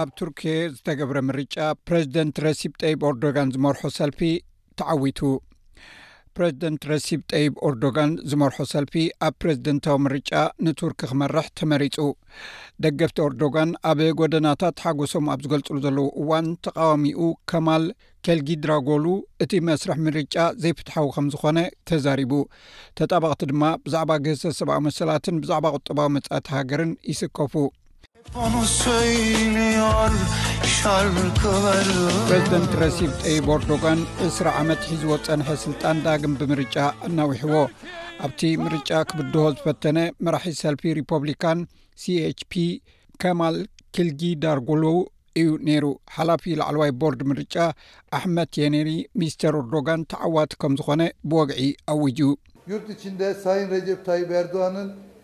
ኣብ ቱርኪየ ዝተገብረ ምርጫ ፕረዚደንት ረሲብ ጠይብ ኦርዶጋን ዝመርሖ ሰልፊ ተዓዊቱ ፕረዚደንት ረሲብ ጠይብ ኦርዶጋን ዝመርሖ ሰልፊ ኣብ ፕረዚደንታዊ ምርጫ ንቱርኪ ክመርሕ ተመሪጹ። ደገፍቲ ኦርዶጋን ኣብ ጎደናታት ሓጎሶም ኣብ ዝገልጽሉ ዘለዉ እዋን ተቓዋሚኡ ከማል ኬልጊድራጎሉ እቲ መስርሕ ምርጫ ዘይፍትሓዊ ከም ዝኾነ ተዛሪቡ። ተጣበቕቲ ድማ ብዛዕባ ግህሰት ሰብኣዊ መሰላትን ብዛዕባ ቁጠባዊ መጻእቲ ሃገርን ይስከፉ። ፕረዚደንት ረሲብ ጠይብ ኦርዶጋን እስራ ዓመት ሒዝዎ ዝፀንሐ ስልጣን ዳግም ብምርጫ ኣናዊሕዎ ኣብቲ ምርጫ ክብድሆ ዝፈተነ መራሒ ሰልፊ ሪፖብሊካን ሲችፒ ከማል ኪልጊ ዳርጎሉ እዩ ነይሩ ሓላፊ ላዕለዋይ ቦርድ ምርጫ ኣሕመድ የኔሪ ሚስተር ኦርዶጋን ተዓዋቲ ከም ዝኾነ ብወግዒ ኣዊጁ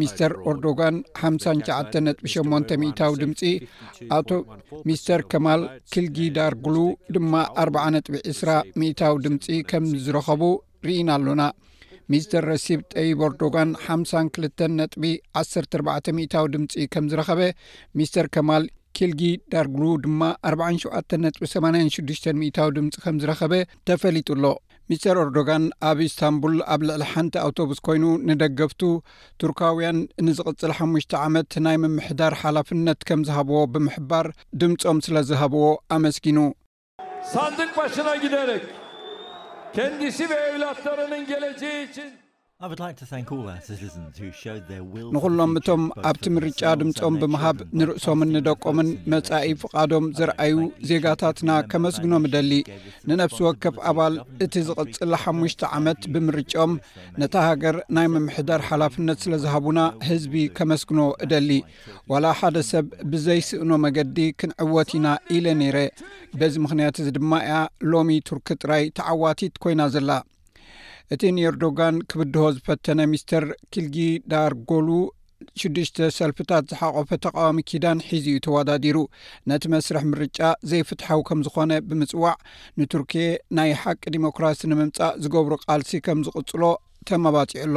ሚስተር ኦርዶጋን ሓምሳን ሸዓተ ነጥቢ ሸሞንተ ሚእታዊ ድምፂ ኣቶ ሚስተር ከማል ክልጊ ዳርጉሉ ድማ ኣርባዓ ነጥቢ ዕስራ ሚእታዊ ድምፂ ከም ዝረኸቡ ርኢና ኣሎና ሚስተር ረሲብ ጠይብ ኦርዶጋን ሓምሳን ክልተን ነጥቢ ዓሰርተ ኣርባዕተ ሚእታዊ ድምፂ ከም ዝረኸበ ሚስተር ከማል ኪልጊ ዳርጉሉ ድማ ኣርባዓን ሸውዓተ ነጥቢ ሰማንያን ሽዱሽተ ሚእታዊ ድምፂ ከም ዝረኸበ ተፈሊጡ ኣሎ ሚስተር ኦርዶጋን ኣብ ኢስታንቡል ኣብ ልዕሊ ሓንቲ ኣውቶቡስ ኮይኑ ንደገፍቱ ቱርካውያን ንዝቕፅል ሓሙሽተ ዓመት ናይ ምምሕዳር ሓላፍነት ከም ዝሃብዎ ብምሕባር ድምፆም ስለ ዝሃብዎ ኣመስጊኑ። ሳንድቅ ባሽና ጊደርግ ከንዲሲ ቭ ኤውላትተርንን ገለጂይ ይችን። ንዅሎም እቶም ኣብቲ ምርጫ ድምጾም ብምሃብ ንርእሶምን ንደቆምን መጻኢ ፍቓዶም ዘርኣዩ ዜጋታትና ከመስግኖም እደሊ ንነፍሲ ወከፍ ኣባል እቲ ዝቕጽል ሓሙሽተ ዓመት ብምርጮም ነታ ሃገር ናይ ምምሕዳር ሓላፍነት ስለ ዝሃቡና ህዝቢ ከመስግኖ እደሊ ዋላ ሓደ ሰብ ብዘይስእኖ መገዲ ክንዕወት ኢና ኢለ ነይረ በዚ ምኽንያት እዚ ድማ እያ ሎሚ ቱርኪ ጥራይ ተዓዋቲት ኰይና ዘላ እቲ ንኤርዶጋን ክብድሆ ዝፈተነ ሚስተር ኪልጊ ዳርጎሉ ሽዱሽተ ሰልፍታት ዝሓቆፈ ተቃዋሚ ኪዳን ሒዙ እዩ ተወዳዲሩ ነቲ መስርሕ ምርጫ ዘይፍትሓዊ ከም ዝኾነ ብምፅዋዕ ንቱርኪየ ናይ ሓቂ ዲሞክራሲ ንምምፃእ ዝገብሩ ቃልሲ ከም ዝቕፅሎ ተመባፂዑ ኣሎ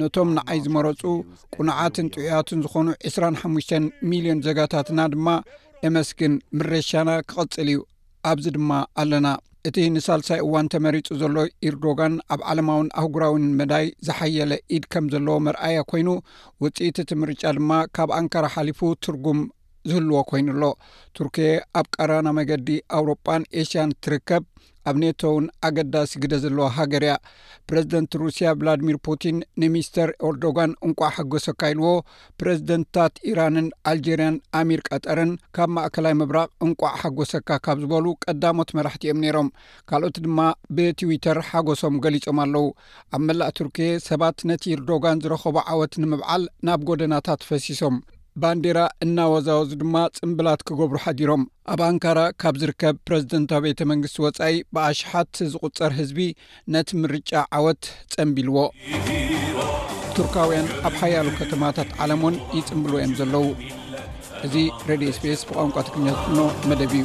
ነቶም ንዓይ ዝመረጹ ቁኑዓትን ጥዑያትን ዝኾኑ ዕስራን ሓሙሽተን ሚልዮን ዘጋታትና ድማ ኤመስግን ምሬሻና ክቕጽል እዩ ኣብዚ ድማ ኣለና እቲ ንሳልሳይ እዋን ተመሪጹ ዘሎ ኢርዶጋን ኣብ ዓለማውን ኣህጉራዊን መዳይ ዝሓየለ ኢድ ከም ዘለዎ መርኣያ ኮይኑ ውጽኢት እቲ ምርጫ ድማ ካብ ኣንካራ ሓሊፉ ትርጉም ዝህልዎ ኮይኑ ኣሎ ቱርክየ ኣብ ቃራና መገዲ ኣውሮጳን ኤሽያን እትርከብ ኣብ ኔቶውን ኣገዳሲ ግደ ዘለዎ ሃገር እያ ፕረዚደንት ሩስያ ቭላድሚር ፑቲን ንሚስተር ኦርዶጋን እንቋዕ ሓጎሰካ ኢልዎ ፕረዚደንትታት ኢራንን ኣልጀርያን ኣሚር ቀጠርን ካብ ማእከላይ ምብራቕ እንቋዕ ሓጎሰካ ካብ ዝበሉ ቀዳሞት መራሕቲ እዮም ነይሮም ካልኦት ድማ ብትዊተር ሓጎሶም ገሊፆም ኣለው ኣብ መላእ ቱርክየ ሰባት ነቲ ኦርዶጋን ዝረኸቦ ዓወት ንምብዓል ናብ ጎደናታት ፈሲሶም ባንዴራ እናወዛወዙ ድማ ጽምብላት ክገብሩ ሓዲሮም። ኣብ ኣንካራ ካብ ዝርከብ ፕረዚደንታዊ ቤተ መንግስቲ ወጻኢ ብኣሽሓት ዝቝጸር ህዝቢ ነቲ ምርጫ ዓወት ጸምቢልዎ። ቱርካውያን ኣብ ሓያሎ ከተማታት ዓለም እውን ይጽምብልዎ እዮም ዘለዉ። እዚ ሬድዮ ስፔስ ብቋንቋ ትግርኛ ዝፍኖ መደብ እዩ።